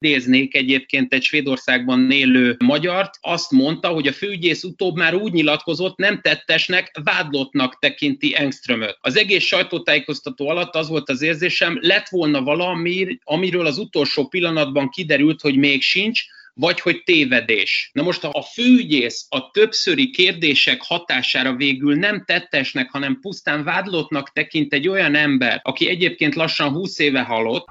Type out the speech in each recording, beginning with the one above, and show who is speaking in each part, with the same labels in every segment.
Speaker 1: idéznék egyébként egy Svédországban élő magyart, azt mondta, hogy a főügyész utóbb már úgy nyilatkozott, nem tettesnek, vádlottnak tekinti Engströmöt. Az egész sajtótájékoztató alatt az volt az érzésem, lett volna valami, amiről az utolsó pillanatban kiderült, hogy még sincs, vagy hogy tévedés. Na most a főügyész a többszöri kérdések hatására végül nem tettesnek, hanem pusztán vádlottnak tekint egy olyan ember, aki egyébként lassan 20 éve halott,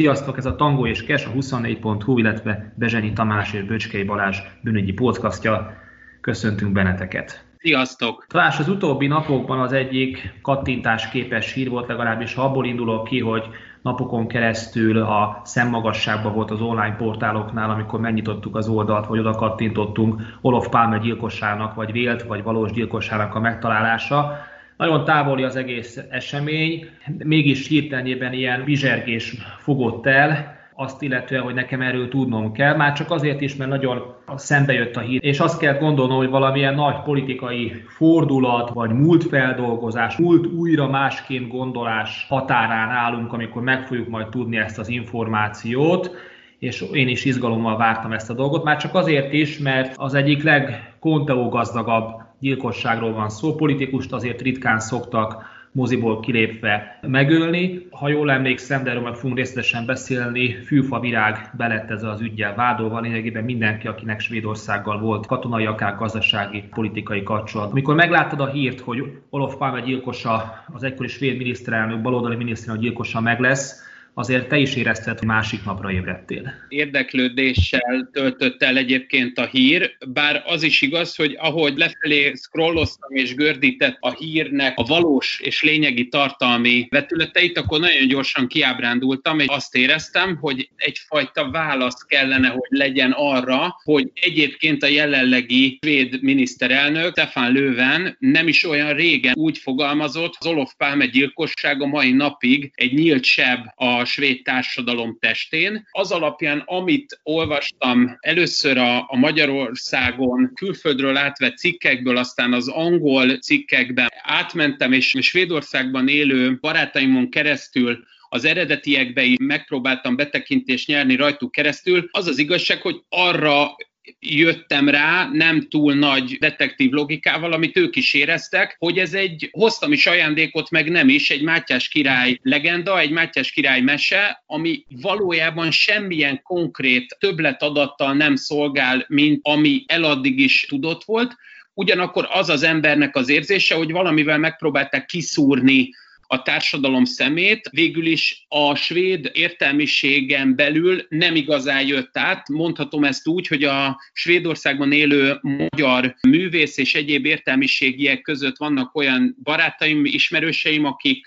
Speaker 2: Sziasztok, ez a Tango és Kes, a 24.hu, illetve Bezsenyi Tamás és Böcskei Balázs bűnügyi podcastja. Köszöntünk benneteket!
Speaker 1: Sziasztok!
Speaker 2: Talán az utóbbi napokban az egyik kattintás képes hír volt, legalábbis ha abból indulok ki, hogy napokon keresztül a szemmagasságban volt az online portáloknál, amikor megnyitottuk az oldalt, vagy oda kattintottunk Olof Palme gyilkossának, vagy vélt, vagy valós gyilkossának a megtalálása. Nagyon távoli az egész esemény, mégis hirtelenében ilyen bizsergés fogott el, azt illetően, hogy nekem erről tudnom kell, már csak azért is, mert nagyon szembe jött a hír, és azt kell gondolnom, hogy valamilyen nagy politikai fordulat, vagy múltfeldolgozás, múlt újra másként gondolás határán állunk, amikor meg fogjuk majd tudni ezt az információt, és én is izgalommal vártam ezt a dolgot, már csak azért is, mert az egyik legkonteó gazdagabb gyilkosságról van szó, politikust azért ritkán szoktak moziból kilépve megölni. Ha jól emlékszem, de erről meg fogunk részletesen beszélni, Fűfa Virág belett ez az ügyel vádolva, lényegében mindenki, akinek Svédországgal volt katonai, akár gazdasági, politikai kapcsolat. Amikor megláttad a hírt, hogy Olof Palme gyilkosa, az egykori svéd miniszterelnök, baloldali miniszterelnök gyilkosa meg lesz, azért te is érezted, hogy másik napra ébredtél.
Speaker 1: Érdeklődéssel töltött el egyébként a hír, bár az is igaz, hogy ahogy lefelé scrolloztam és gördített a hírnek a valós és lényegi tartalmi vetületeit, akkor nagyon gyorsan kiábrándultam, és azt éreztem, hogy egyfajta válasz kellene, hogy legyen arra, hogy egyébként a jelenlegi svéd miniszterelnök Stefan Löwen nem is olyan régen úgy fogalmazott, az Olof Palme gyilkossága mai napig egy nyílt seb a svéd társadalom testén. Az alapján, amit olvastam először a, a Magyarországon külföldről átvett cikkekből, aztán az angol cikkekben átmentem, és Svédországban élő barátaimon keresztül az eredetiekbe is megpróbáltam betekintést nyerni rajtuk keresztül. Az az igazság, hogy arra jöttem rá nem túl nagy detektív logikával, amit ők is éreztek, hogy ez egy, hoztam is ajándékot, meg nem is, egy Mátyás király legenda, egy Mátyás király mese, ami valójában semmilyen konkrét többletadattal nem szolgál, mint ami eladdig is tudott volt, ugyanakkor az az embernek az érzése, hogy valamivel megpróbálták kiszúrni a társadalom szemét, végül is a svéd értelmiségen belül nem igazán jött át. Mondhatom ezt úgy, hogy a Svédországban élő magyar művész és egyéb értelmiségiek között vannak olyan barátaim, ismerőseim, akik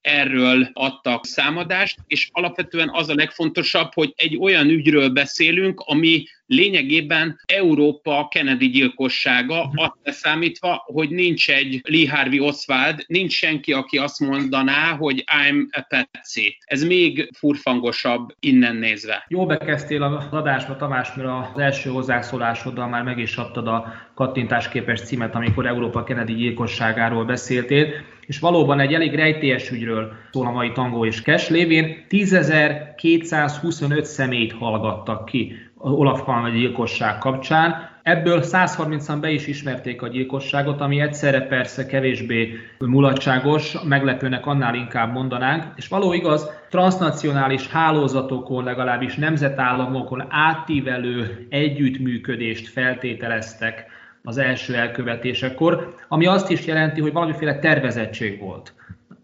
Speaker 1: erről adtak számadást, és alapvetően az a legfontosabb, hogy egy olyan ügyről beszélünk, ami lényegében Európa Kennedy gyilkossága, mhm. azt leszámítva, hogy nincs egy Lee Harvey Oswald, nincs senki, aki azt mondaná, hogy I'm a Patsy. Ez még furfangosabb innen nézve.
Speaker 2: Jó bekezdtél az adásba, Tamás, mert az első hozzászólásoddal már meg is adtad a kattintásképes címet, amikor Európa Kennedy gyilkosságáról beszéltél, és valóban egy elég rejtélyes ügyről szól a mai tangó és kes lévén 10.225 személyt hallgattak ki Olaf Palme gyilkosság kapcsán. Ebből 130-an be is ismerték a gyilkosságot, ami egyszerre persze kevésbé mulatságos, meglepőnek annál inkább mondanánk, és való igaz, transnacionális hálózatokon, legalábbis nemzetállamokon átívelő együttműködést feltételeztek az első elkövetésekor, ami azt is jelenti, hogy valamiféle tervezettség volt.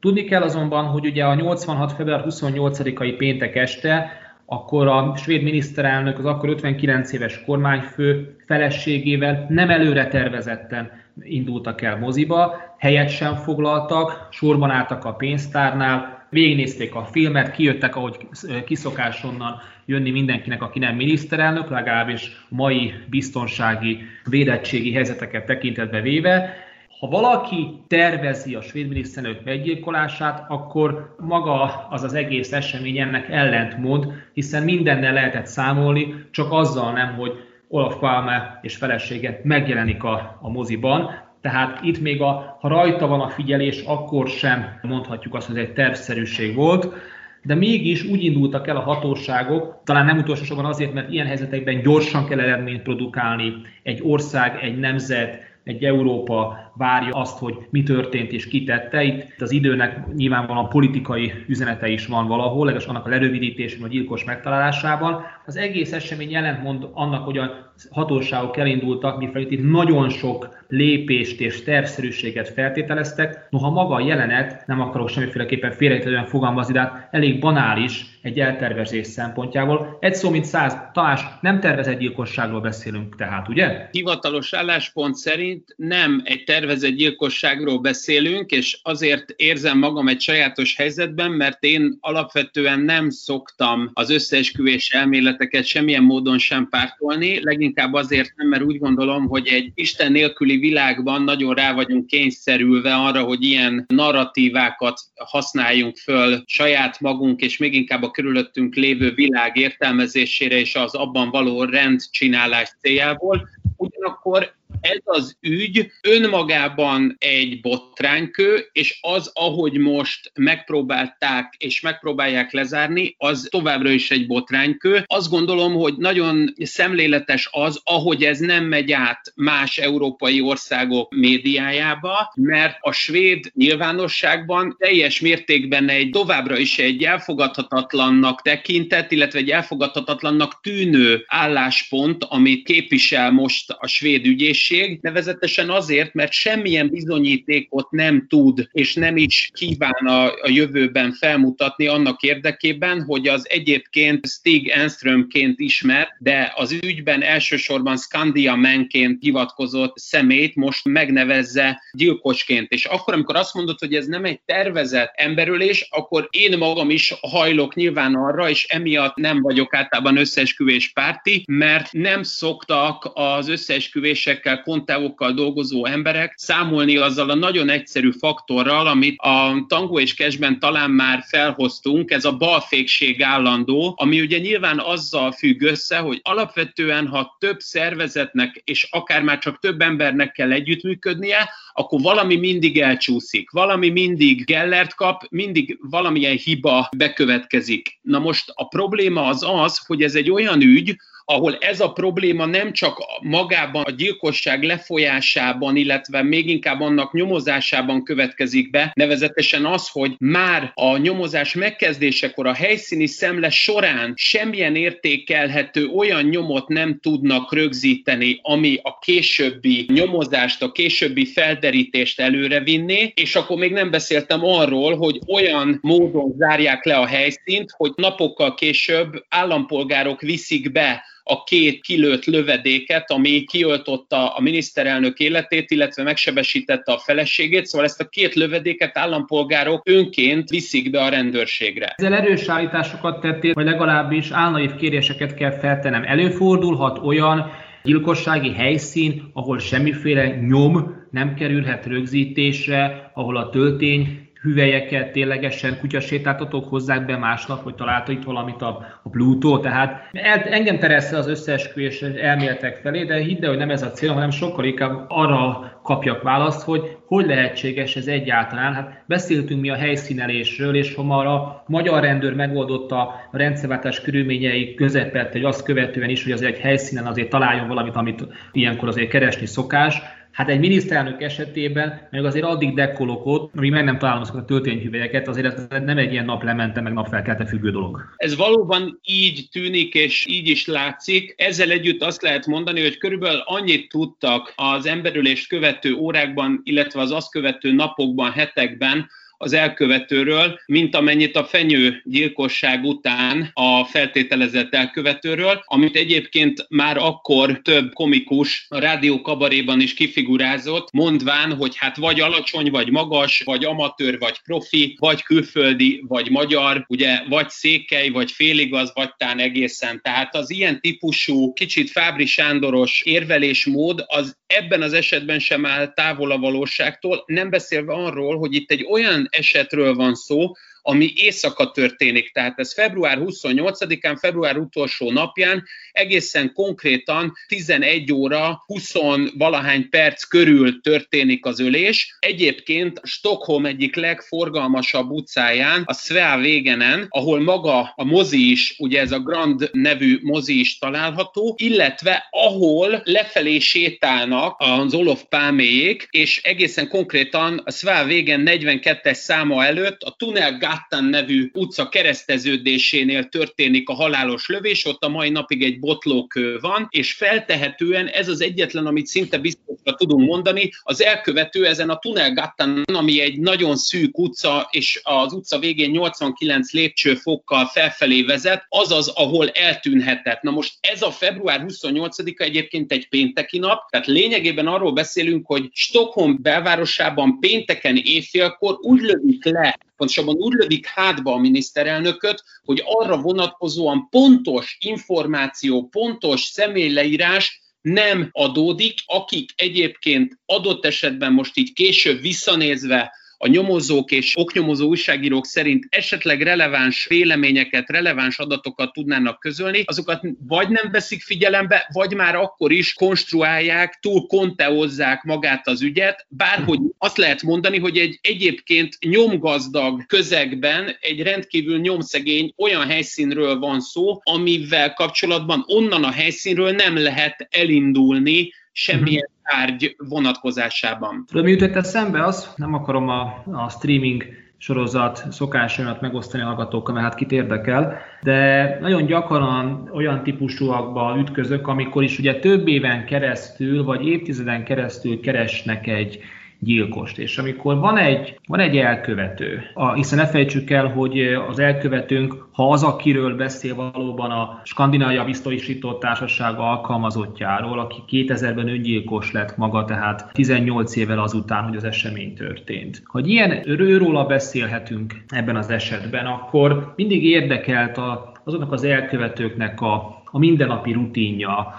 Speaker 2: Tudni kell azonban, hogy ugye a 86. február 28-ai péntek este akkor a svéd miniszterelnök, az akkor 59 éves kormányfő feleségével nem előre tervezetten indultak el moziba, helyet sem foglaltak, sorban álltak a pénztárnál, végignézték a filmet, kijöttek, ahogy kiszokás onnan jönni mindenkinek, aki nem miniszterelnök, legalábbis mai biztonsági, védettségi helyzeteket tekintetbe véve, ha valaki tervezi a svéd miniszterelnök meggyilkolását, akkor maga az az egész esemény ennek ellentmond, hiszen mindennel lehetett számolni, csak azzal nem, hogy Olaf Palme és felesége megjelenik a, a moziban, tehát itt még a, ha rajta van a figyelés, akkor sem mondhatjuk azt, hogy egy tervszerűség volt, de mégis úgy indultak el a hatóságok, talán nem utolsó sorban azért, mert ilyen helyzetekben gyorsan kell eredményt produkálni, egy ország, egy nemzet, egy Európa várja azt, hogy mi történt és kitette. Itt az időnek nyilvánvalóan politikai üzenete is van valahol, legalábbis annak a lerövidítésén vagy gyilkos megtalálásában. Az egész esemény jelentmond annak, hogy a hatóságok elindultak, mivel itt nagyon sok lépést és tervszerűséget feltételeztek, noha maga a jelenet, nem akarok semmiféleképpen félrejtően fogalmazni, de hát elég banális egy eltervezés szempontjából. Egy szó, mint száz, Tamás, nem tervezett gyilkosságról beszélünk tehát, ugye?
Speaker 1: Hivatalos álláspont szerint nem egy tervezett gyilkosságról beszélünk, és azért érzem magam egy sajátos helyzetben, mert én alapvetően nem szoktam az összeesküvés elméleteket semmilyen módon sem pártolni, leginkább azért nem, mert úgy gondolom, hogy egy Isten nélküli világban nagyon rá vagyunk kényszerülve arra, hogy ilyen narratívákat használjunk föl saját magunk, és még inkább a körülöttünk lévő világ értelmezésére és az abban való rendcsinálás céljából. Ugyanakkor ez az ügy önmagában egy botránykő, és az, ahogy most megpróbálták és megpróbálják lezárni, az továbbra is egy botránykő. Azt gondolom, hogy nagyon szemléletes az, ahogy ez nem megy át más európai országok médiájába, mert a svéd nyilvánosságban teljes mértékben egy továbbra is egy elfogadhatatlannak tekintett, illetve egy elfogadhatatlannak tűnő álláspont, amit képvisel most a svéd ügyészség, nevezetesen azért, mert semmilyen bizonyítékot nem tud és nem is kíván a, a jövőben felmutatni annak érdekében, hogy az egyébként Stig Enströmként ismert, de az ügyben elsősorban Scandia menként hivatkozott szemét most megnevezze gyilkosként. És akkor, amikor azt mondod, hogy ez nem egy tervezett emberülés, akkor én magam is hajlok nyilván arra, és emiatt nem vagyok általában összeesküvés párti, mert nem szoktak az összeesküvésekkel kontávokkal dolgozó emberek számolni azzal a nagyon egyszerű faktorral, amit a tangó és kesben talán már felhoztunk, ez a balfékség állandó, ami ugye nyilván azzal függ össze, hogy alapvetően, ha több szervezetnek és akár már csak több embernek kell együttműködnie, akkor valami mindig elcsúszik, valami mindig gellert kap, mindig valamilyen hiba bekövetkezik. Na most a probléma az az, hogy ez egy olyan ügy, ahol ez a probléma nem csak magában a gyilkosság lefolyásában, illetve még inkább annak nyomozásában következik be, nevezetesen az, hogy már a nyomozás megkezdésekor a helyszíni szemle során semmilyen értékelhető olyan nyomot nem tudnak rögzíteni, ami a későbbi nyomozást, a későbbi felderítést előrevinni, és akkor még nem beszéltem arról, hogy olyan módon zárják le a helyszínt, hogy napokkal később állampolgárok viszik be a két kilőtt lövedéket, ami kiöltotta a miniszterelnök életét, illetve megsebesítette a feleségét, szóval ezt a két lövedéket állampolgárok önként viszik be a rendőrségre.
Speaker 2: Ezzel erős állításokat tettél, vagy legalábbis álnaív kéréseket kell feltenem. Előfordulhat olyan gyilkossági helyszín, ahol semmiféle nyom nem kerülhet rögzítésre, ahol a töltény hüvelyeket ténylegesen kutyasétáltatók hozzák be másnap, hogy találta itt valamit a, a Pluto, tehát engem teressze az összeesküvés elméletek felé, de hidd el, hogy nem ez a cél, hanem sokkal inkább arra kapjak választ, hogy hogy lehetséges ez egyáltalán. Hát beszéltünk mi a helyszínelésről, és ha a magyar rendőr megoldotta a rendszerváltás körülményei közepette, hogy azt követően is, hogy az egy helyszínen azért találjon valamit, amit ilyenkor azért keresni szokás, Hát egy miniszterelnök esetében meg azért addig dekkolok amíg meg nem találom azokat a töltényhüvelyeket, azért ez nem egy ilyen nap lemente, meg napfelkelte függő dolog.
Speaker 1: Ez valóban így tűnik, és így is látszik. Ezzel együtt azt lehet mondani, hogy körülbelül annyit tudtak az emberülést követő órákban, illetve az azt követő napokban, hetekben, az elkövetőről, mint amennyit a fenyő gyilkosság után a feltételezett elkövetőről, amit egyébként már akkor több komikus a rádió kabaréban is kifigurázott, mondván, hogy hát vagy alacsony, vagy magas, vagy amatőr, vagy profi, vagy külföldi, vagy magyar, ugye vagy székely, vagy féligaz, vagy tán egészen. Tehát az ilyen típusú, kicsit Fábri Sándoros érvelésmód az ebben az esetben sem áll távol a valóságtól, nem beszélve arról, hogy itt egy olyan esetről van szó, ami éjszaka történik. Tehát ez február 28-án, február utolsó napján egészen konkrétan 11 óra 20 valahány perc körül történik az ölés. Egyébként Stockholm egyik legforgalmasabb utcáján, a Svea Végenen, ahol maga a mozi is, ugye ez a Grand nevű mozi is található, illetve ahol lefelé sétálnak az Olof Pálméjék, és egészen konkrétan a Svea Végen 42-es száma előtt a Tunnel Gattan nevű utca kereszteződésénél történik a halálos lövés, ott a mai napig egy botlókő van, és feltehetően ez az egyetlen, amit szinte biztosra tudunk mondani, az elkövető ezen a Tunnel Gattan, ami egy nagyon szűk utca, és az utca végén 89 lépcsőfokkal felfelé vezet, azaz, ahol eltűnhetett. Na most ez a február 28-a egyébként egy pénteki nap, tehát lényegében arról beszélünk, hogy Stockholm belvárosában pénteken éjfélkor úgy lövik le pontosabban úgy lövik hátba a miniszterelnököt, hogy arra vonatkozóan pontos információ, pontos személyleírás nem adódik, akik egyébként adott esetben most így később visszanézve a nyomozók és oknyomozó újságírók szerint esetleg releváns véleményeket, releváns adatokat tudnának közölni, azokat vagy nem veszik figyelembe, vagy már akkor is konstruálják, túl konteozzák magát az ügyet, bárhogy azt lehet mondani, hogy egy egyébként nyomgazdag közegben egy rendkívül nyomszegény olyan helyszínről van szó, amivel kapcsolatban onnan a helyszínről nem lehet elindulni semmilyen tárgy vonatkozásában.
Speaker 2: Tudom, mi jutott eszembe az, nem akarom a, a streaming sorozat szokásaimat megosztani a hallgatókkal, mert hát kit érdekel, de nagyon gyakran olyan típusúakba ütközök, amikor is ugye több éven keresztül, vagy évtizeden keresztül keresnek egy gyilkost. És amikor van egy, van egy elkövető, a, hiszen ne fejtsük el, hogy az elkövetőnk, ha az, akiről beszél valóban a Skandinávia biztosító társaság alkalmazottjáról, aki 2000-ben öngyilkos lett maga, tehát 18 évvel azután, hogy az esemény történt. Ha ilyen őróla beszélhetünk ebben az esetben, akkor mindig érdekelt a, azoknak az elkövetőknek a, a mindennapi rutinja,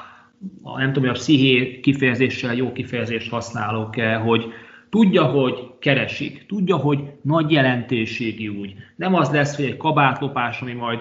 Speaker 2: a, nem tudom, hogy a psziché kifejezéssel jó kifejezést használok-e, hogy Tudja, hogy keresik, tudja, hogy nagy jelentőségi úgy. Nem az lesz, hogy egy kabátlopás, ami majd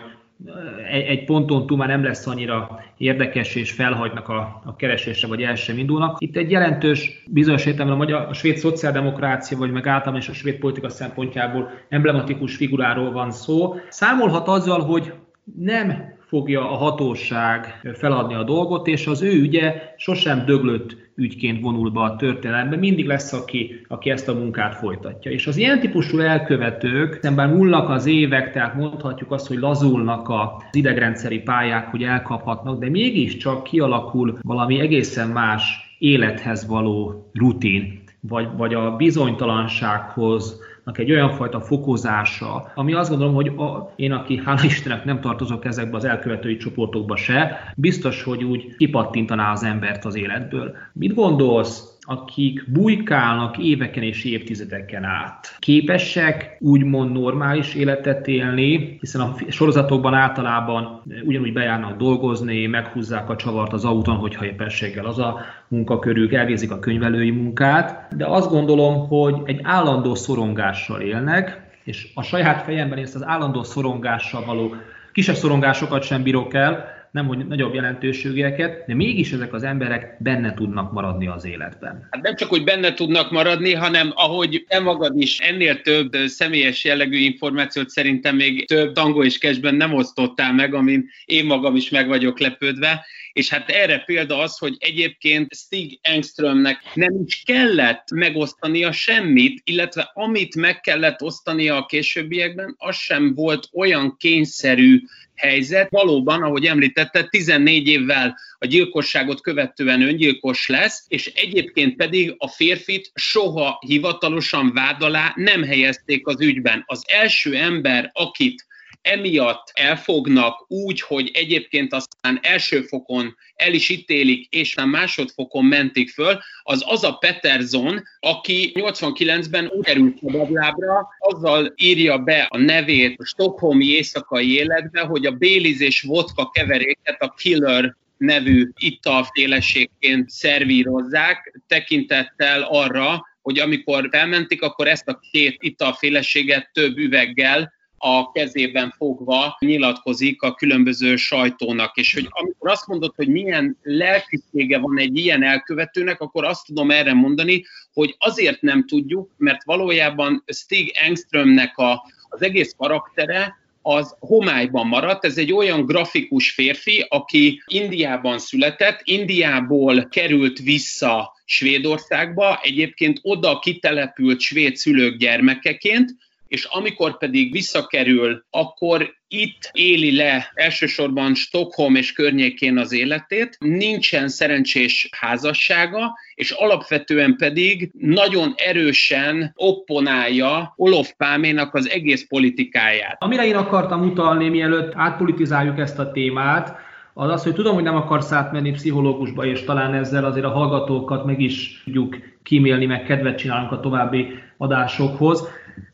Speaker 2: egy, egy ponton túl már nem lesz annyira érdekes, és felhagynak a, a keresésre, vagy el sem indulnak. Itt egy jelentős, bizonyos értelemben a, magyar, a svéd szociáldemokrácia, vagy meg általában is a svéd politika szempontjából emblematikus figuráról van szó. Számolhat azzal, hogy nem fogja a hatóság feladni a dolgot, és az ő ügye sosem döglött ügyként vonul be a történelembe, mindig lesz, aki, aki ezt a munkát folytatja. És az ilyen típusú elkövetők, szemben múlnak az évek, tehát mondhatjuk azt, hogy lazulnak az idegrendszeri pályák, hogy elkaphatnak, de mégiscsak kialakul valami egészen más élethez való rutin, vagy, vagy a bizonytalansághoz egy olyan fajta fokozása, ami azt gondolom, hogy a, én, aki hála Istennek nem tartozok ezekbe az elkövetői csoportokba se, biztos, hogy úgy kipattintaná az embert az életből. Mit gondolsz akik bujkálnak éveken és évtizedeken át. Képesek úgymond normális életet élni, hiszen a sorozatokban általában ugyanúgy bejárnak dolgozni, meghúzzák a csavart az autón, hogyha éppenséggel az a munkakörük, elvégzik a könyvelői munkát, de azt gondolom, hogy egy állandó szorongással élnek, és a saját fejemben ezt az állandó szorongással való kisebb szorongásokat sem bírok el, nem hogy nagyobb jelentőségeket, de mégis ezek az emberek benne tudnak maradni az életben.
Speaker 1: Hát nem csak, hogy benne tudnak maradni, hanem ahogy te magad is ennél több személyes jellegű információt szerintem még több tango és kesben nem osztottál meg, amin én magam is meg vagyok lepődve, és hát erre példa az, hogy egyébként Stig Engströmnek nem is kellett megosztania semmit, illetve amit meg kellett osztania a későbbiekben, az sem volt olyan kényszerű helyzet. Valóban, ahogy említette, 14 évvel a gyilkosságot követően öngyilkos lesz, és egyébként pedig a férfit soha hivatalosan vád alá nem helyezték az ügyben. Az első ember, akit emiatt elfognak úgy, hogy egyébként aztán első fokon el is ítélik, és már másodfokon mentik föl, az az a Peterson, aki 89-ben úgy került szabadlábra, azzal írja be a nevét a stokholmi éjszakai életbe, hogy a Béliz és vodka keveréket a Killer nevű italféleségként szervírozzák, tekintettel arra, hogy amikor felmentik, akkor ezt a két italféleséget több üveggel a kezében fogva nyilatkozik a különböző sajtónak, és hogy amikor azt mondod, hogy milyen lelkisége van egy ilyen elkövetőnek, akkor azt tudom erre mondani, hogy azért nem tudjuk, mert valójában Stig Engströmnek a, az egész karaktere az homályban maradt. Ez egy olyan grafikus férfi, aki Indiában született, Indiából került vissza Svédországba, egyébként oda kitelepült svéd szülők gyermekeként, és amikor pedig visszakerül, akkor itt éli le elsősorban Stockholm és környékén az életét, nincsen szerencsés házassága, és alapvetően pedig nagyon erősen opponálja Olof Páménak az egész politikáját.
Speaker 2: Amire én akartam utalni, mielőtt átpolitizáljuk ezt a témát, az az, hogy tudom, hogy nem akarsz átmenni pszichológusba, és talán ezzel azért a hallgatókat meg is tudjuk kímélni, meg kedvet csinálunk a további adásokhoz.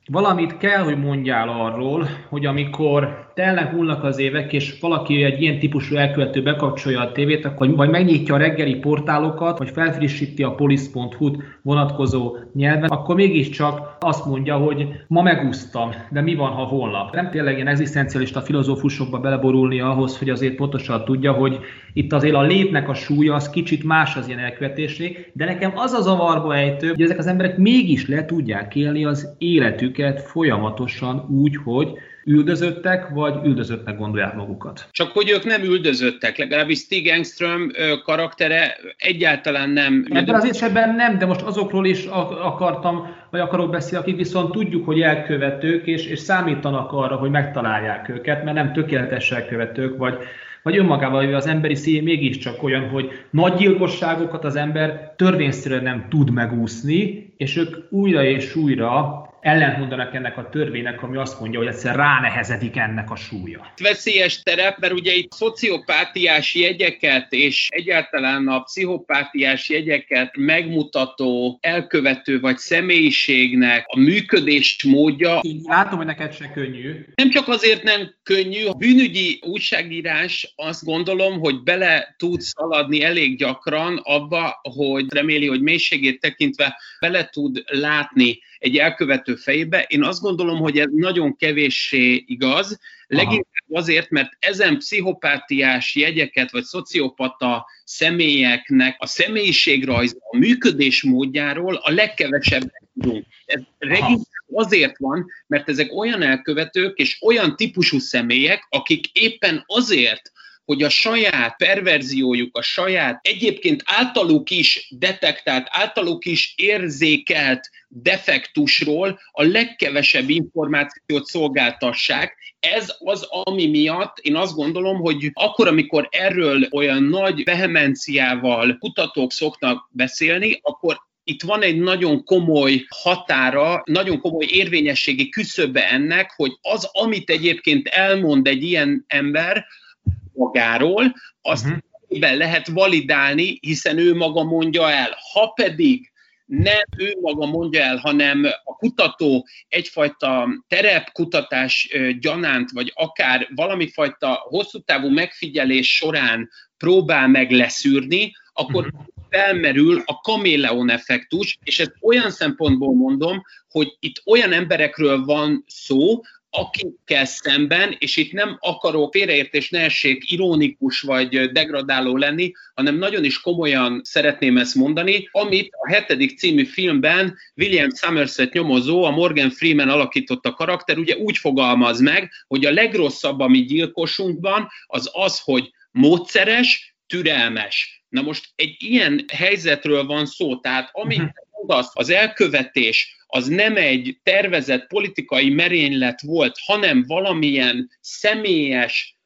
Speaker 2: Valamit kell, hogy mondjál arról, hogy amikor telnek múlnak az évek, és valaki egy ilyen típusú elkövető bekapcsolja a tévét, akkor vagy megnyitja a reggeli portálokat, vagy felfrissíti a polisz.hu-t vonatkozó nyelven, akkor mégiscsak azt mondja, hogy ma megúsztam, de mi van, ha holnap? Nem tényleg ilyen egzisztencialista filozófusokba beleborulni ahhoz, hogy azért pontosan tudja, hogy itt azért a létnek a súlya az kicsit más az ilyen elkövetésé, de nekem az a zavarba ejtő, hogy ezek az emberek mégis le tudják élni az életüket folyamatosan úgy, hogy üldözöttek, vagy üldözöttnek gondolják magukat.
Speaker 1: Csak hogy ők nem üldözöttek, legalábbis Stig Engström karaktere egyáltalán nem.
Speaker 2: Ebben az esetben nem, de most azokról is akartam, vagy akarok beszélni, akik viszont tudjuk, hogy elkövetők, és, és számítanak arra, hogy megtalálják őket, mert nem tökéletes elkövetők, vagy vagy önmagával az emberi szív mégiscsak olyan, hogy nagy gyilkosságokat az ember törvényszerűen nem tud megúszni, és ők újra és újra ellentmondanak ennek a törvénynek, ami azt mondja, hogy egyszer ránehezedik ennek a súlya.
Speaker 1: Veszélyes terep, mert ugye itt szociopátiás jegyeket és egyáltalán a pszichopátiás jegyeket megmutató elkövető vagy személyiségnek a működés módja.
Speaker 2: Látom, hogy neked se könnyű.
Speaker 1: Nem csak azért nem könnyű, a bűnügyi újságírás azt gondolom, hogy bele tud szaladni elég gyakran abba, hogy reméli, hogy mélységét tekintve bele tud látni egy elkövető fejébe. Én azt gondolom, hogy ez nagyon kevéssé igaz, leginkább azért, mert ezen pszichopátiás jegyeket, vagy szociopata személyeknek a személyiségrajz, a működés módjáról a legkevesebbet tudunk. Ez azért van, mert ezek olyan elkövetők és olyan típusú személyek, akik éppen azért, hogy a saját perverziójuk, a saját egyébként általuk is detektált, általuk is érzékelt defektusról a legkevesebb információt szolgáltassák. Ez az, ami miatt én azt gondolom, hogy akkor, amikor erről olyan nagy vehemenciával kutatók szoknak beszélni, akkor itt van egy nagyon komoly határa, nagyon komoly érvényességi küszöbe ennek, hogy az, amit egyébként elmond egy ilyen ember, magáról, azt uh-huh. lehet validálni, hiszen ő maga mondja el. Ha pedig nem ő maga mondja el, hanem a kutató egyfajta terepkutatás gyanánt, vagy akár valami fajta hosszú távú megfigyelés során próbál meg leszűrni, akkor uh-huh. felmerül a kaméleon effektus, és ezt olyan szempontból mondom, hogy itt olyan emberekről van szó, akikkel szemben, és itt nem akarok félreértés ne essék ironikus vagy degradáló lenni, hanem nagyon is komolyan szeretném ezt mondani, amit a hetedik című filmben William Somerset nyomozó, a Morgan Freeman alakította karakter, ugye úgy fogalmaz meg, hogy a legrosszabb, ami gyilkosunkban, az az, hogy módszeres, türelmes. Na most egy ilyen helyzetről van szó, tehát amit mondasz, az elkövetés, az nem egy tervezett politikai merénylet volt, hanem valamilyen személyes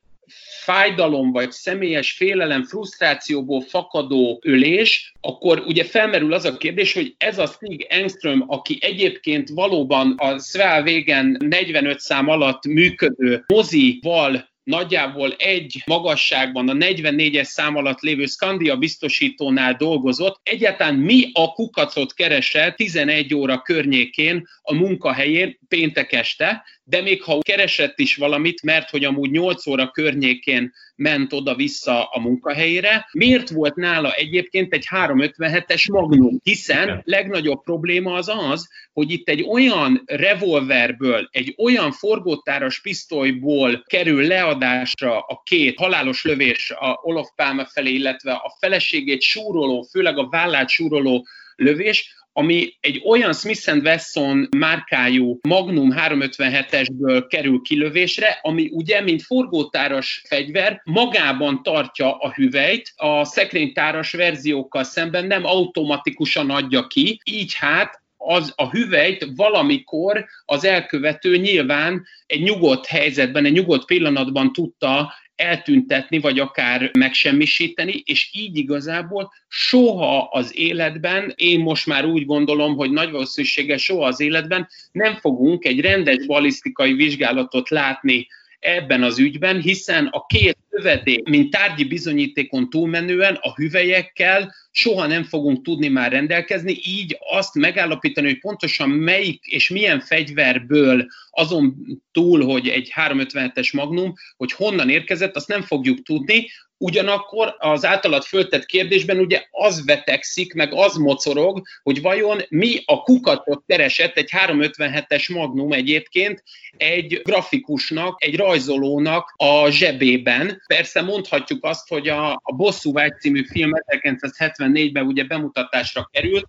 Speaker 1: fájdalom vagy személyes félelem, frusztrációból fakadó ölés, akkor ugye felmerül az a kérdés, hogy ez a Stig Engström, aki egyébként valóban a végen 45 szám alatt működő mozival nagyjából egy magasságban a 44-es szám alatt lévő Skandia biztosítónál dolgozott. Egyáltalán mi a kukacot keresett 11 óra környékén a munkahelyén péntek este, de még ha keresett is valamit, mert hogy amúgy 8 óra környékén ment oda-vissza a munkahelyére, miért volt nála egyébként egy 357-es Magnum? Hiszen legnagyobb probléma az az, hogy itt egy olyan revolverből, egy olyan forgótáras pisztolyból kerül leadásra a két halálos lövés a Olof Pálme felé, illetve a feleségét súroló, főleg a vállát súroló lövés, ami egy olyan Smith Wesson márkájú Magnum 357-esből kerül kilövésre, ami ugye, mint forgótáras fegyver, magában tartja a hüvelyt, a szekrénytáras verziókkal szemben nem automatikusan adja ki, így hát az a hüvelyt valamikor az elkövető nyilván egy nyugodt helyzetben, egy nyugodt pillanatban tudta eltüntetni, vagy akár megsemmisíteni, és így igazából soha az életben, én most már úgy gondolom, hogy nagy valószínűséggel soha az életben nem fogunk egy rendes balisztikai vizsgálatot látni ebben az ügyben, hiszen a két lövedék, mint tárgyi bizonyítékon túlmenően a hüvelyekkel soha nem fogunk tudni már rendelkezni, így azt megállapítani, hogy pontosan melyik és milyen fegyverből azon túl, hogy egy 357-es magnum, hogy honnan érkezett, azt nem fogjuk tudni, Ugyanakkor az általad föltett kérdésben ugye az vetekszik, meg az mocorog, hogy vajon mi a kukatot keresett egy 357-es Magnum egyébként egy grafikusnak, egy rajzolónak a zsebében. Persze mondhatjuk azt, hogy a, a Bosszú Vágy című film 1974-ben ugye bemutatásra került,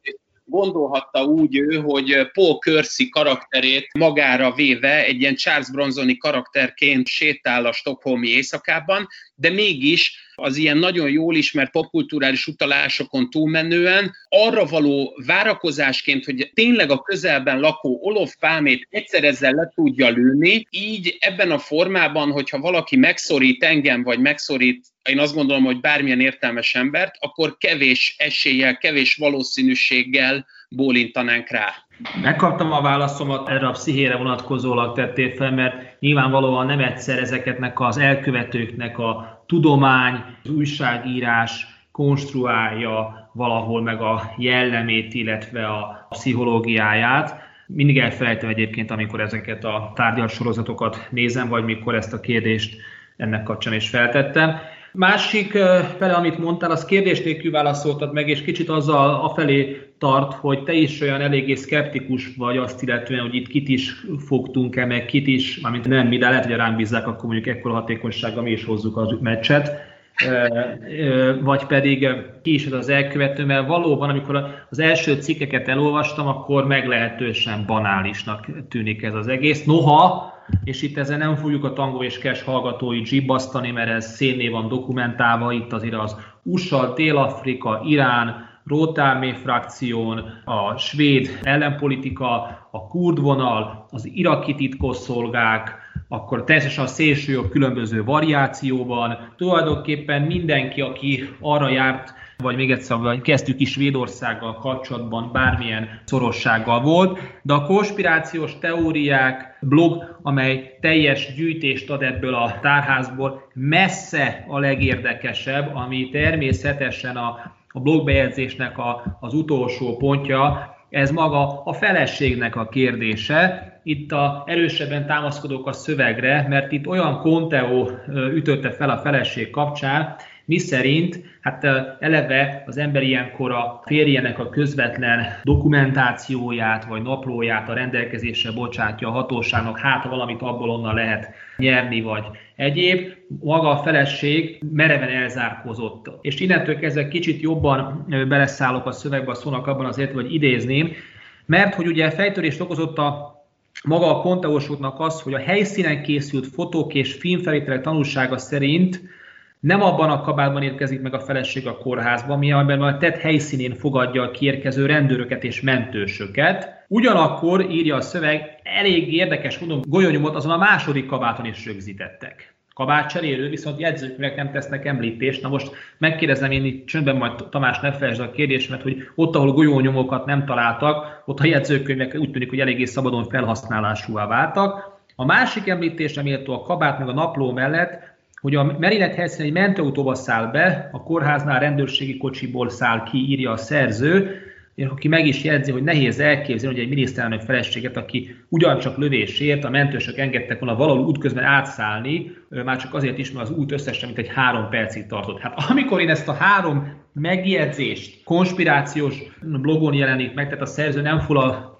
Speaker 1: gondolhatta úgy ő, hogy Paul Kersey karakterét magára véve egy ilyen Charles Bronzoni karakterként sétál a Stockholmi éjszakában, de mégis az ilyen nagyon jól ismert popkulturális utalásokon túlmenően arra való várakozásként, hogy tényleg a közelben lakó Olof Pálmét egyszer ezzel le tudja lőni, így ebben a formában, hogyha valaki megszorít engem, vagy megszorít én azt gondolom, hogy bármilyen értelmes embert, akkor kevés eséllyel, kevés valószínűséggel bólintanánk rá.
Speaker 2: Megkaptam a válaszomat, erre a pszichére vonatkozólag tettél fel, mert nyilvánvalóan nem egyszer ezeketnek az elkövetőknek a tudomány, az újságírás konstruálja valahol meg a jellemét, illetve a pszichológiáját. Mindig elfelejtem egyébként, amikor ezeket a tárgyalsorozatokat nézem, vagy mikor ezt a kérdést ennek kapcsán is feltettem. Másik fele, amit mondtál, az kérdés nélkül válaszoltad meg, és kicsit azzal afelé tart, hogy te is olyan eléggé szkeptikus vagy azt illetően, hogy itt kit is fogtunk-e, meg kit is, mármint nem mi, de lehet, hogy ránk bízzák, akkor mondjuk ekkora hatékonysággal mi is hozzuk a meccset vagy pedig ki is az elkövető, mert valóban, amikor az első cikkeket elolvastam, akkor meglehetősen banálisnak tűnik ez az egész. Noha, és itt ezen nem fogjuk a Tango és Cash hallgatói zsibbasztani, mert ez szénné van dokumentálva, itt azért az USA, Dél-Afrika, Irán, Rótálmé frakción, a svéd ellenpolitika, a kurd vonal, az iraki titkosszolgák, akkor természetesen a szélsőjobb különböző variációban. Tulajdonképpen mindenki, aki arra járt, vagy még egyszer, vagy kezdtük is Svédországgal kapcsolatban bármilyen szorossággal volt, de a konspirációs teóriák blog, amely teljes gyűjtést ad ebből a tárházból, messze a legérdekesebb, ami természetesen a, a blogbejegyzésnek a, az utolsó pontja, ez maga a feleségnek a kérdése. Itt a erősebben támaszkodok a szövegre, mert itt olyan Conteo ütötte fel a feleség kapcsán, mi szerint hát eleve az ember ilyenkor a férjének a közvetlen dokumentációját vagy naplóját a rendelkezésre bocsátja a hatóságnak, hát valamit abból onnan lehet nyerni, vagy egyéb. Maga a feleség mereven elzárkozott. És innentől kezdve kicsit jobban beleszállok a szövegbe a szónak abban az értelemben, hogy idézném, mert hogy ugye fejtörést okozott a maga a Conteos az, hogy a helyszínen készült fotók és filmfelvételek tanulsága szerint nem abban a kabátban érkezik meg a feleség a kórházban, mi amiben a tett helyszínén fogadja a kiérkező rendőröket és mentősöket. Ugyanakkor írja a szöveg, elég érdekes mondom, golyonyomot azon a második kabáton is rögzítettek. Kabátcserélő, viszont jegyzőkönyvek nem tesznek említést. Na most megkérdezem én itt csöndben majd Tamás ne felejtsd a kérdésemet, hogy ott, ahol golyónyomokat nem találtak, ott a jegyzőkönyvek úgy tűnik, hogy eléggé szabadon felhasználásúvá váltak. A másik említés, méltó a kabát meg a napló mellett, hogy a merénylet helyszínen egy mentőautóba száll be, a kórháznál rendőrségi kocsiból száll ki, írja a szerző, aki meg is jegyzi, hogy nehéz elképzelni, hogy egy miniszterelnök feleséget, aki ugyancsak lövésért, a mentősök engedtek volna valahol útközben átszállni, már csak azért is, mert az út összesen mint egy három percig tartott. Hát amikor én ezt a három megjegyzést konspirációs blogon jelenik meg, tehát a szerző nem foglal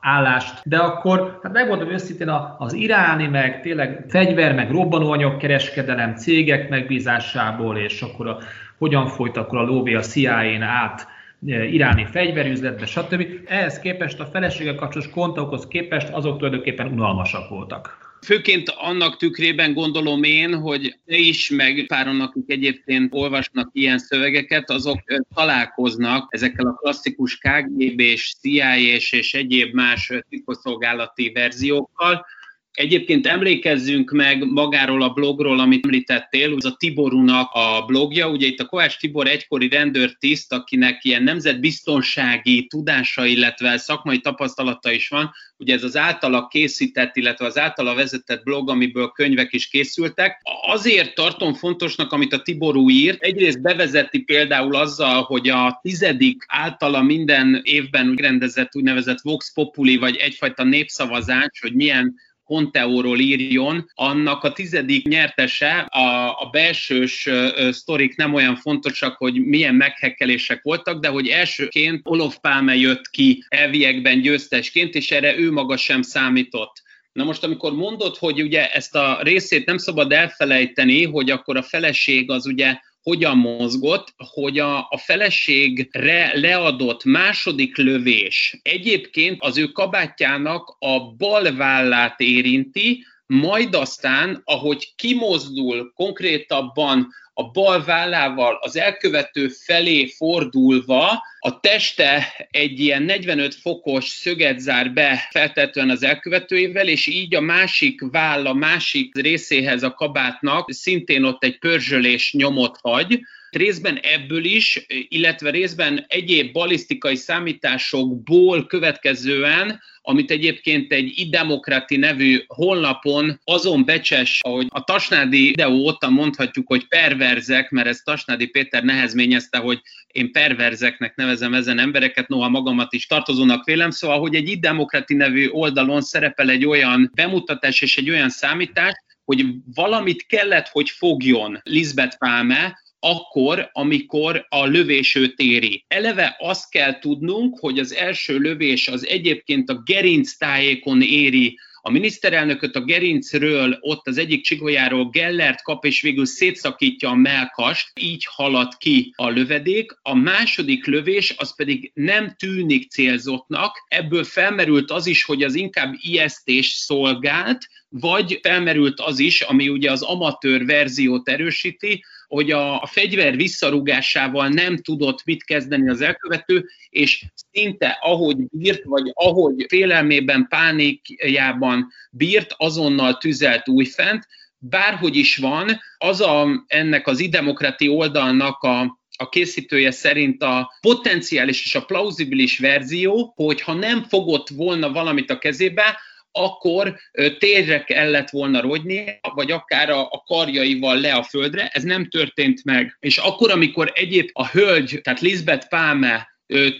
Speaker 2: állást, de akkor, hát megmondom őszintén, az iráni, meg tényleg fegyver, meg robbanóanyag kereskedelem cégek megbízásából, és akkor a, hogyan folyt akkor a lóvé a CIA-n át e, iráni fegyverüzletbe, stb. Ehhez képest a feleséggel kapcsolatos kontakokhoz képest azok tulajdonképpen unalmasak voltak.
Speaker 1: Főként annak tükrében gondolom én, hogy te is, meg páron, akik egyébként olvasnak ilyen szövegeket, azok találkoznak ezekkel a klasszikus KGB és CIA és, és egyéb más titkosszolgálati verziókkal, Egyébként emlékezzünk meg magáról a blogról, amit említettél, ez a Tiborunak a blogja. Ugye itt a Kovács Tibor egykori rendőrtiszt, akinek ilyen nemzetbiztonsági tudása, illetve szakmai tapasztalata is van. Ugye ez az általa készített, illetve az általa vezetett blog, amiből könyvek is készültek. Azért tartom fontosnak, amit a Tiború írt. Egyrészt bevezeti például azzal, hogy a tizedik általa minden évben rendezett úgynevezett Vox Populi, vagy egyfajta népszavazás, hogy milyen Conteóról írjon, annak a tizedik nyertese, a, a belsős sztorik nem olyan fontosak, hogy milyen meghekkelések voltak, de hogy elsőként Olof Palme jött ki elviekben győztesként, és erre ő maga sem számított. Na most, amikor mondod, hogy ugye ezt a részét nem szabad elfelejteni, hogy akkor a feleség az ugye hogyan mozgott, hogy a, a feleségre leadott második lövés egyébként az ő kabátjának a bal vállát érinti, majd aztán, ahogy kimozdul konkrétabban a bal vállával az elkövető felé fordulva, a teste egy ilyen 45 fokos szöget zár be feltetően az elkövetőjével, és így a másik válla másik részéhez a kabátnak szintén ott egy pörzsölés nyomot hagy, Részben ebből is, illetve részben egyéb balisztikai számításokból következően, amit egyébként egy idemokrati nevű honlapon azon becses, ahogy a Tasnádi videó óta mondhatjuk, hogy perverzek, mert ezt Tasnádi Péter nehezményezte, hogy én perverzeknek nevezem ezen embereket, noha magamat is tartozónak vélem, szóval, hogy egy idemokrati nevű oldalon szerepel egy olyan bemutatás és egy olyan számítás, hogy valamit kellett, hogy fogjon Lisbeth Palme, akkor, amikor a lövés őt éri. Eleve azt kell tudnunk, hogy az első lövés az egyébként a gerinc tájékon éri a miniszterelnököt a gerincről, ott az egyik csigolyáról Gellert kap, és végül szétszakítja a melkast, így halad ki a lövedék. A második lövés az pedig nem tűnik célzottnak, ebből felmerült az is, hogy az inkább ijesztés szolgált, vagy felmerült az is, ami ugye az amatőr verziót erősíti, hogy a, a fegyver visszarúgásával nem tudott mit kezdeni az elkövető, és szinte ahogy bírt, vagy ahogy félelmében, pánikjában bírt, azonnal tüzelt újfent, bárhogy is van, az a, ennek az idemokrati oldalnak a, a készítője szerint a potenciális és a plauzibilis verzió, hogy ha nem fogott volna valamit a kezébe, akkor térre kellett volna rogyni, vagy akár a, a karjaival le a földre, ez nem történt meg. És akkor, amikor egyéb a hölgy, tehát Lisbeth Palme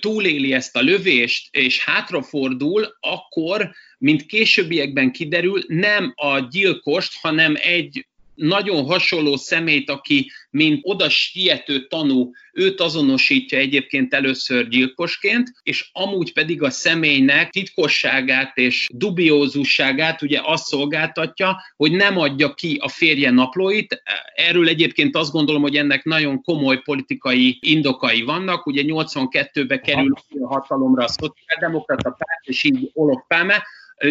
Speaker 1: túléli ezt a lövést, és hátrafordul, akkor, mint későbbiekben kiderül, nem a gyilkost, hanem egy nagyon hasonló szemét, aki mint oda siető tanú, őt azonosítja egyébként először gyilkosként, és amúgy pedig a személynek titkosságát és dubiózusságát ugye azt szolgáltatja, hogy nem adja ki a férje naplóit. Erről egyébként azt gondolom, hogy ennek nagyon komoly politikai indokai vannak. Ugye 82-be kerül a hatalomra a szociáldemokrata párt, és így Olof Palme,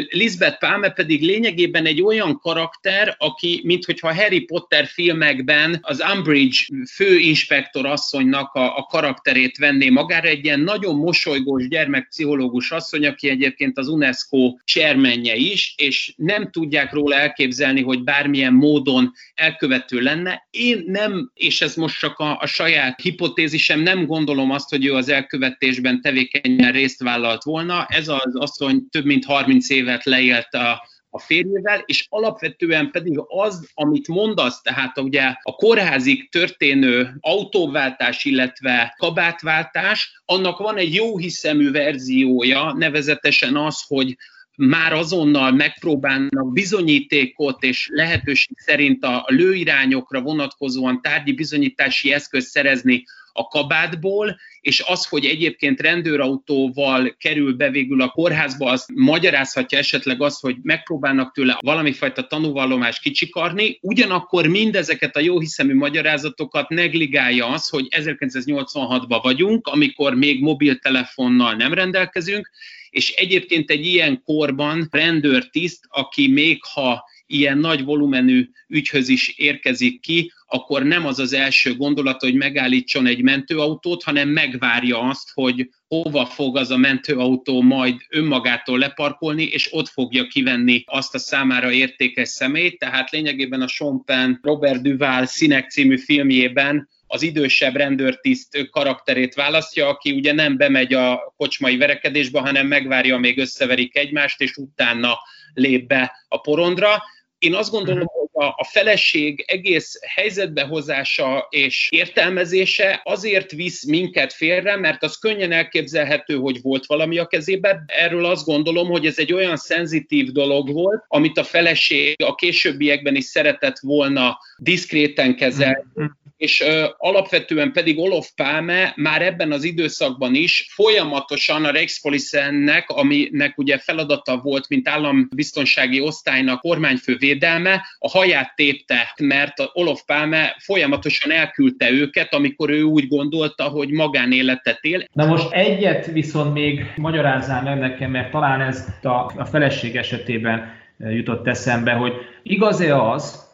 Speaker 1: Lisbeth Palme pedig lényegében egy olyan karakter, aki, minthogyha Harry Potter filmekben az Umbridge főinspektor asszonynak a, a karakterét venné magára, egy ilyen nagyon mosolygós gyermekpszichológus asszony, aki egyébként az UNESCO csermenje is, és nem tudják róla elképzelni, hogy bármilyen módon elkövető lenne. Én nem, és ez most csak a, a saját hipotézisem, nem gondolom azt, hogy ő az elkövetésben tevékenyen részt vállalt volna. Ez az asszony több mint 30 év évet leélt a a férjével, és alapvetően pedig az, amit mondasz, tehát ugye a kórházig történő autóváltás, illetve kabátváltás, annak van egy jó hiszemű verziója, nevezetesen az, hogy már azonnal megpróbálnak bizonyítékot és lehetőség szerint a lőirányokra vonatkozóan tárgyi bizonyítási eszköz szerezni a kabátból, és az, hogy egyébként rendőrautóval kerül be végül a kórházba, az magyarázhatja esetleg azt, hogy megpróbálnak tőle valami fajta tanúvallomást kicsikarni, ugyanakkor mindezeket a jóhiszemű magyarázatokat negligálja az, hogy 1986-ban vagyunk, amikor még mobiltelefonnal nem rendelkezünk, és egyébként egy ilyen korban rendőrtiszt, aki még ha ilyen nagy volumenű ügyhöz is érkezik ki, akkor nem az az első gondolat, hogy megállítson egy mentőautót, hanem megvárja azt, hogy hova fog az a mentőautó majd önmagától leparkolni, és ott fogja kivenni azt a számára értékes szemét. Tehát lényegében a Sean Robert Duval Színek című filmjében az idősebb rendőrtiszt karakterét választja, aki ugye nem bemegy a kocsmai verekedésbe, hanem megvárja, még összeverik egymást, és utána lép be a porondra. Én azt gondolom, mhm. hogy a, a feleség egész helyzetbehozása és értelmezése azért visz minket félre, mert az könnyen elképzelhető, hogy volt valami a kezében. Erről azt gondolom, hogy ez egy olyan szenzitív dolog volt, amit a feleség a későbbiekben is szeretett volna diszkréten kezelni, mhm és ö, alapvetően pedig Olof Pálme már ebben az időszakban is folyamatosan a Reichspolisennek, aminek ugye feladata volt, mint állambiztonsági osztálynak kormányfő védelme, a haját tépte, mert Olof Pálme folyamatosan elküldte őket, amikor ő úgy gondolta, hogy magánéletet él.
Speaker 2: Na most egyet viszont még magyarázzál meg nekem, mert talán ez a, a feleség esetében jutott eszembe, hogy igaz-e az,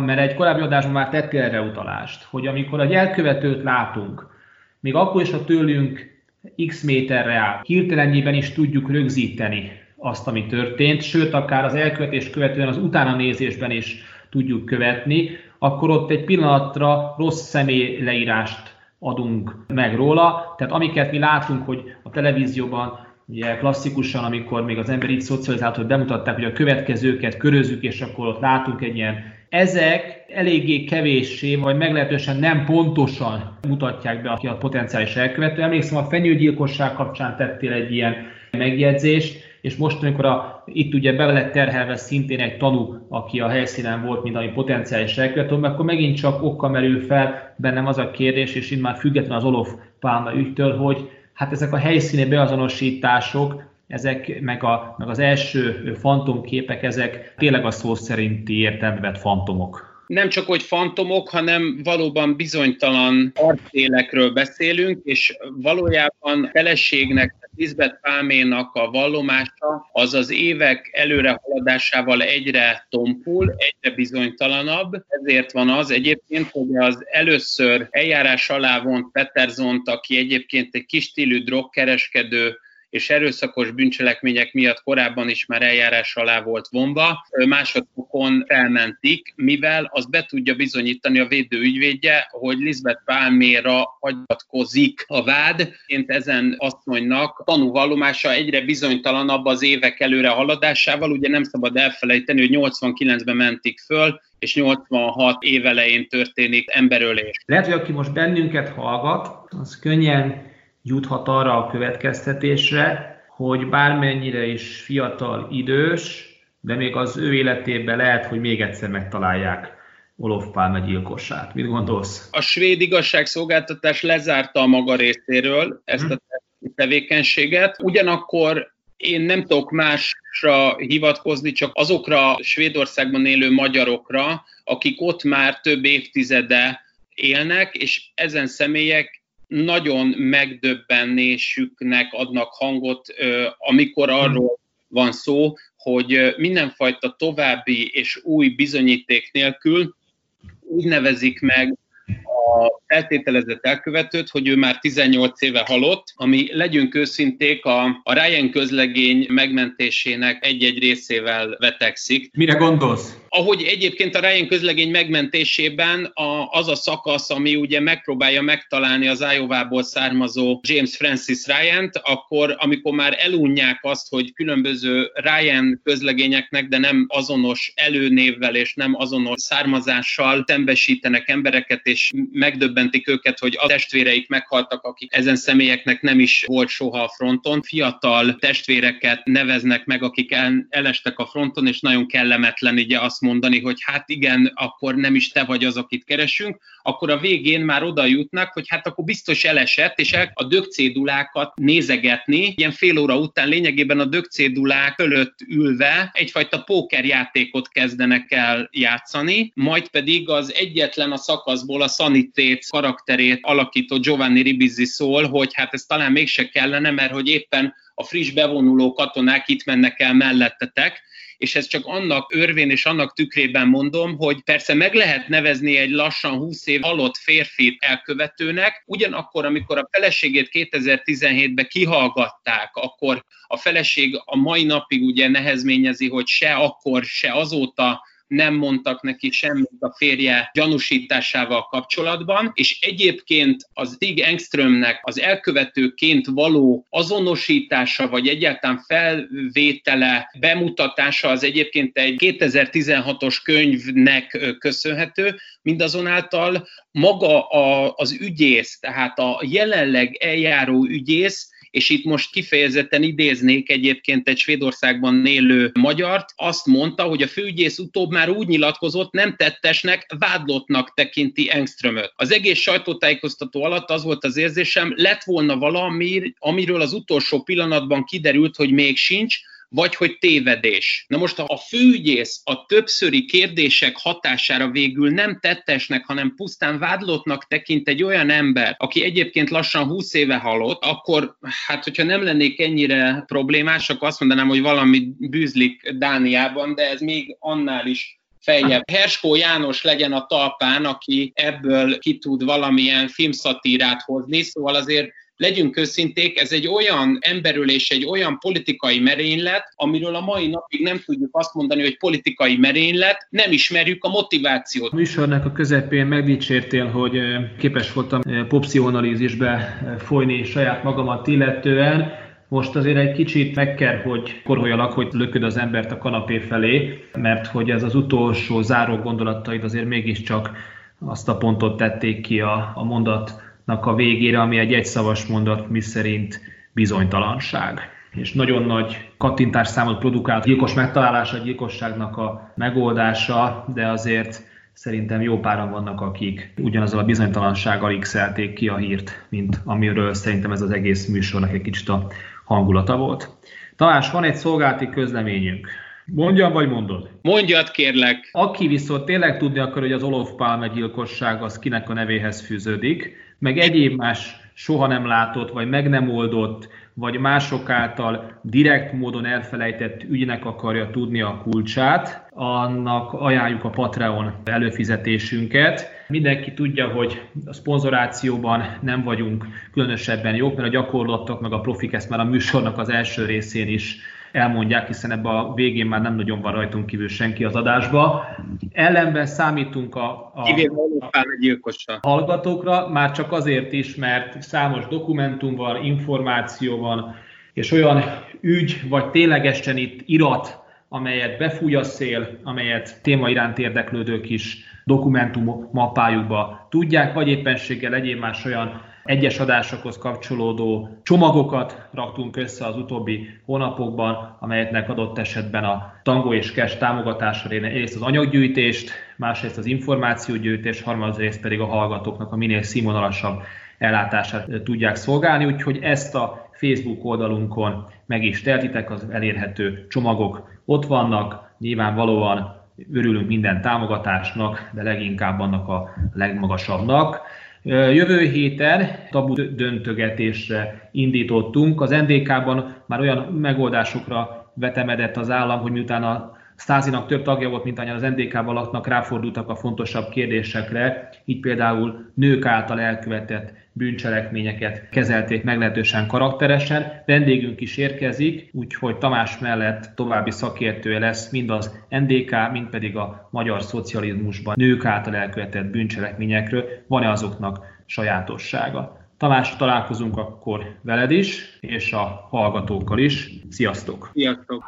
Speaker 2: mert egy korábbi adásban már tettél erre utalást, hogy amikor egy elkövetőt látunk, még akkor is, ha tőlünk x méterre áll, hirtelenjében is tudjuk rögzíteni azt, ami történt, sőt, akár az elkövetés követően az utána nézésben is tudjuk követni, akkor ott egy pillanatra rossz személy leírást adunk meg róla. Tehát amiket mi látunk, hogy a televízióban Ugye klasszikusan, amikor még az ember így szocializált, hogy bemutatták, hogy a következőket körözzük, és akkor ott látunk egy ilyen ezek eléggé kevéssé, vagy meglehetősen nem pontosan mutatják be a potenciális elkövető. Emlékszem, a fenyőgyilkosság kapcsán tettél egy ilyen megjegyzést, és most, amikor a, itt ugye be lett terhelve szintén egy tanú, aki a helyszínen volt, mint ami potenciális elkövető, akkor megint csak okkal merül fel bennem az a kérdés, és itt már független az Olof Pálma ügytől, hogy hát ezek a helyszíni beazonosítások, ezek, meg, a, meg az első fantomképek, ezek tényleg a szó szerinti értelme fantomok
Speaker 1: nem csak hogy fantomok, hanem valóban bizonytalan arcélekről beszélünk, és valójában feleségnek, Lisbeth Pálménak a vallomása az az évek előre haladásával egyre tompul, egyre bizonytalanabb. Ezért van az egyébként, hogy az először eljárás alá vont Peterzont, aki egyébként egy kis stílű drogkereskedő, és erőszakos bűncselekmények miatt korábban is már eljárás alá volt vonva, másodfokon felmentik, mivel az be tudja bizonyítani a védő ügyvédje, hogy Lisbeth Pálméra hagyatkozik a vád. Én ezen asszonynak tanúvallomása egyre bizonytalanabb az évek előre haladásával, ugye nem szabad elfelejteni, hogy 89-ben mentik föl, és 86 évelején történik emberölés.
Speaker 2: Lehet, hogy aki most bennünket hallgat, az könnyen juthat arra a következtetésre, hogy bármennyire is fiatal, idős, de még az ő életében lehet, hogy még egyszer megtalálják Olof Palme gyilkosát. Mit gondolsz?
Speaker 1: A svéd igazságszolgáltatás lezárta a maga részéről ezt a hm. tevékenységet, ugyanakkor én nem tudok másra hivatkozni, csak azokra a Svédországban élő magyarokra, akik ott már több évtizede élnek, és ezen személyek nagyon megdöbbenésüknek adnak hangot, amikor arról van szó, hogy mindenfajta további és új bizonyíték nélkül úgy nevezik meg a feltételezett elkövetőt, hogy ő már 18 éve halott, ami legyünk őszinték, a, a Ryan közlegény megmentésének egy-egy részével vetekszik.
Speaker 2: Mire gondolsz?
Speaker 1: Ahogy egyébként a Ryan közlegény megmentésében a, az a szakasz, ami ugye megpróbálja megtalálni az Iowa-ból származó James Francis Ryan-t, akkor amikor már elunják azt, hogy különböző Ryan közlegényeknek, de nem azonos előnévvel és nem azonos származással szembesítenek embereket, és megdöbbentik őket, hogy a testvéreik meghaltak, akik ezen személyeknek nem is volt soha a fronton. Fiatal testvéreket neveznek meg, akik el, elestek a fronton, és nagyon kellemetlen ugye azt mondani, hogy hát igen, akkor nem is te vagy az, akit keresünk, akkor a végén már oda jutnak, hogy hát akkor biztos elesett, és el a dögcédulákat nézegetni, ilyen fél óra után lényegében a dögcédulák fölött ülve egyfajta pókerjátékot kezdenek el játszani, majd pedig az egyetlen a szakaszból a Sanitét karakterét alakító Giovanni Ribizzi szól, hogy hát ez talán mégse kellene, mert hogy éppen a friss bevonuló katonák itt mennek el mellettetek, és ez csak annak örvén és annak tükrében mondom, hogy persze meg lehet nevezni egy lassan 20 év halott férfit elkövetőnek, ugyanakkor, amikor a feleségét 2017-ben kihallgatták, akkor a feleség a mai napig ugye nehezményezi, hogy se akkor, se azóta nem mondtak neki semmit a férje gyanúsításával kapcsolatban, és egyébként az Stig Engströmnek az elkövetőként való azonosítása, vagy egyáltalán felvétele, bemutatása az egyébként egy 2016-os könyvnek köszönhető, mindazonáltal maga a, az ügyész, tehát a jelenleg eljáró ügyész és itt most kifejezetten idéznék egyébként egy Svédországban élő magyart, azt mondta, hogy a főügyész utóbb már úgy nyilatkozott, nem tettesnek, vádlottnak tekinti Engströmöt. Az egész sajtótájékoztató alatt az volt az érzésem, lett volna valami, amiről az utolsó pillanatban kiderült, hogy még sincs, vagy hogy tévedés. Na most a főügyész a többszöri kérdések hatására végül nem tettesnek, hanem pusztán vádlottnak tekint egy olyan ember, aki egyébként lassan 20 éve halott, akkor hát hogyha nem lennék ennyire problémás, akkor azt mondanám, hogy valami bűzlik Dániában, de ez még annál is feljebb. Herskó János legyen a talpán, aki ebből ki tud valamilyen filmszatírát hozni, szóval azért legyünk őszinték, ez egy olyan emberülés, egy olyan politikai merénylet, amiről a mai napig nem tudjuk azt mondani, hogy politikai merénylet, nem ismerjük a motivációt.
Speaker 2: A műsornak a közepén megdicsértél, hogy képes voltam popszichoanalízisbe eh, folyni saját magamat illetően. Most azért egy kicsit meg kell, hogy koroljalak, hogy lököd az embert a kanapé felé, mert hogy ez az utolsó záró gondolataid azért mégiscsak azt a pontot tették ki a, a mondat a végére, ami egy egyszavas mondat, miszerint bizonytalanság. És nagyon nagy kattintás számot produkált gyilkos megtalálása, a gyilkosságnak a megoldása, de azért szerintem jó páran vannak, akik ugyanazzal a bizonytalansággal x ki a hírt, mint amiről szerintem ez az egész műsornak egy kicsit a hangulata volt. Talán van egy szolgálati közleményünk. Mondjam, vagy mondod?
Speaker 1: Mondjad, kérlek.
Speaker 2: Aki viszont tényleg tudni akar, hogy az Olof Palme gyilkosság az kinek a nevéhez fűződik, meg egyéb más soha nem látott, vagy meg nem oldott, vagy mások által direkt módon elfelejtett ügynek akarja tudni a kulcsát, annak ajánljuk a Patreon előfizetésünket. Mindenki tudja, hogy a szponzorációban nem vagyunk különösebben jók, mert a gyakorlatok meg a profik ezt már a műsornak az első részén is elmondják, hiszen ebbe a végén már nem nagyon van rajtunk kívül senki az adásba. Ellenben számítunk a, a, a hallgatókra, már csak azért is, mert számos dokumentum van, információ van, és olyan ügy, vagy ténylegesen itt irat, amelyet befúj a szél, amelyet téma iránt érdeklődők is dokumentum mappájukba tudják, vagy éppenséggel egyéb más olyan egyes adásokhoz kapcsolódó csomagokat raktunk össze az utóbbi hónapokban, amelyeknek adott esetben a Tango és Cash támogatása egyrészt az anyaggyűjtést, másrészt az információgyűjtést, harmadrészt pedig a hallgatóknak a minél színvonalasabb ellátását tudják szolgálni, úgyhogy ezt a Facebook oldalunkon meg is tehetitek, az elérhető csomagok ott vannak, nyilvánvalóan örülünk minden támogatásnak, de leginkább annak a legmagasabbnak. Jövő héten tabu döntögetésre indítottunk. Az NDK-ban már olyan megoldásokra vetemedett az állam, hogy miután a Stázinak több tagja volt, mint annyian az NDK-ban laknak, ráfordultak a fontosabb kérdésekre, így például nők által elkövetett bűncselekményeket kezelték meglehetősen karakteresen. Vendégünk is érkezik, úgyhogy Tamás mellett további szakértője lesz mind az NDK, mind pedig a magyar szocializmusban nők által elkövetett bűncselekményekről. Van-e azoknak sajátossága? Tamás, találkozunk akkor veled is, és a hallgatókkal is. Sziasztok!
Speaker 1: Sziasztok!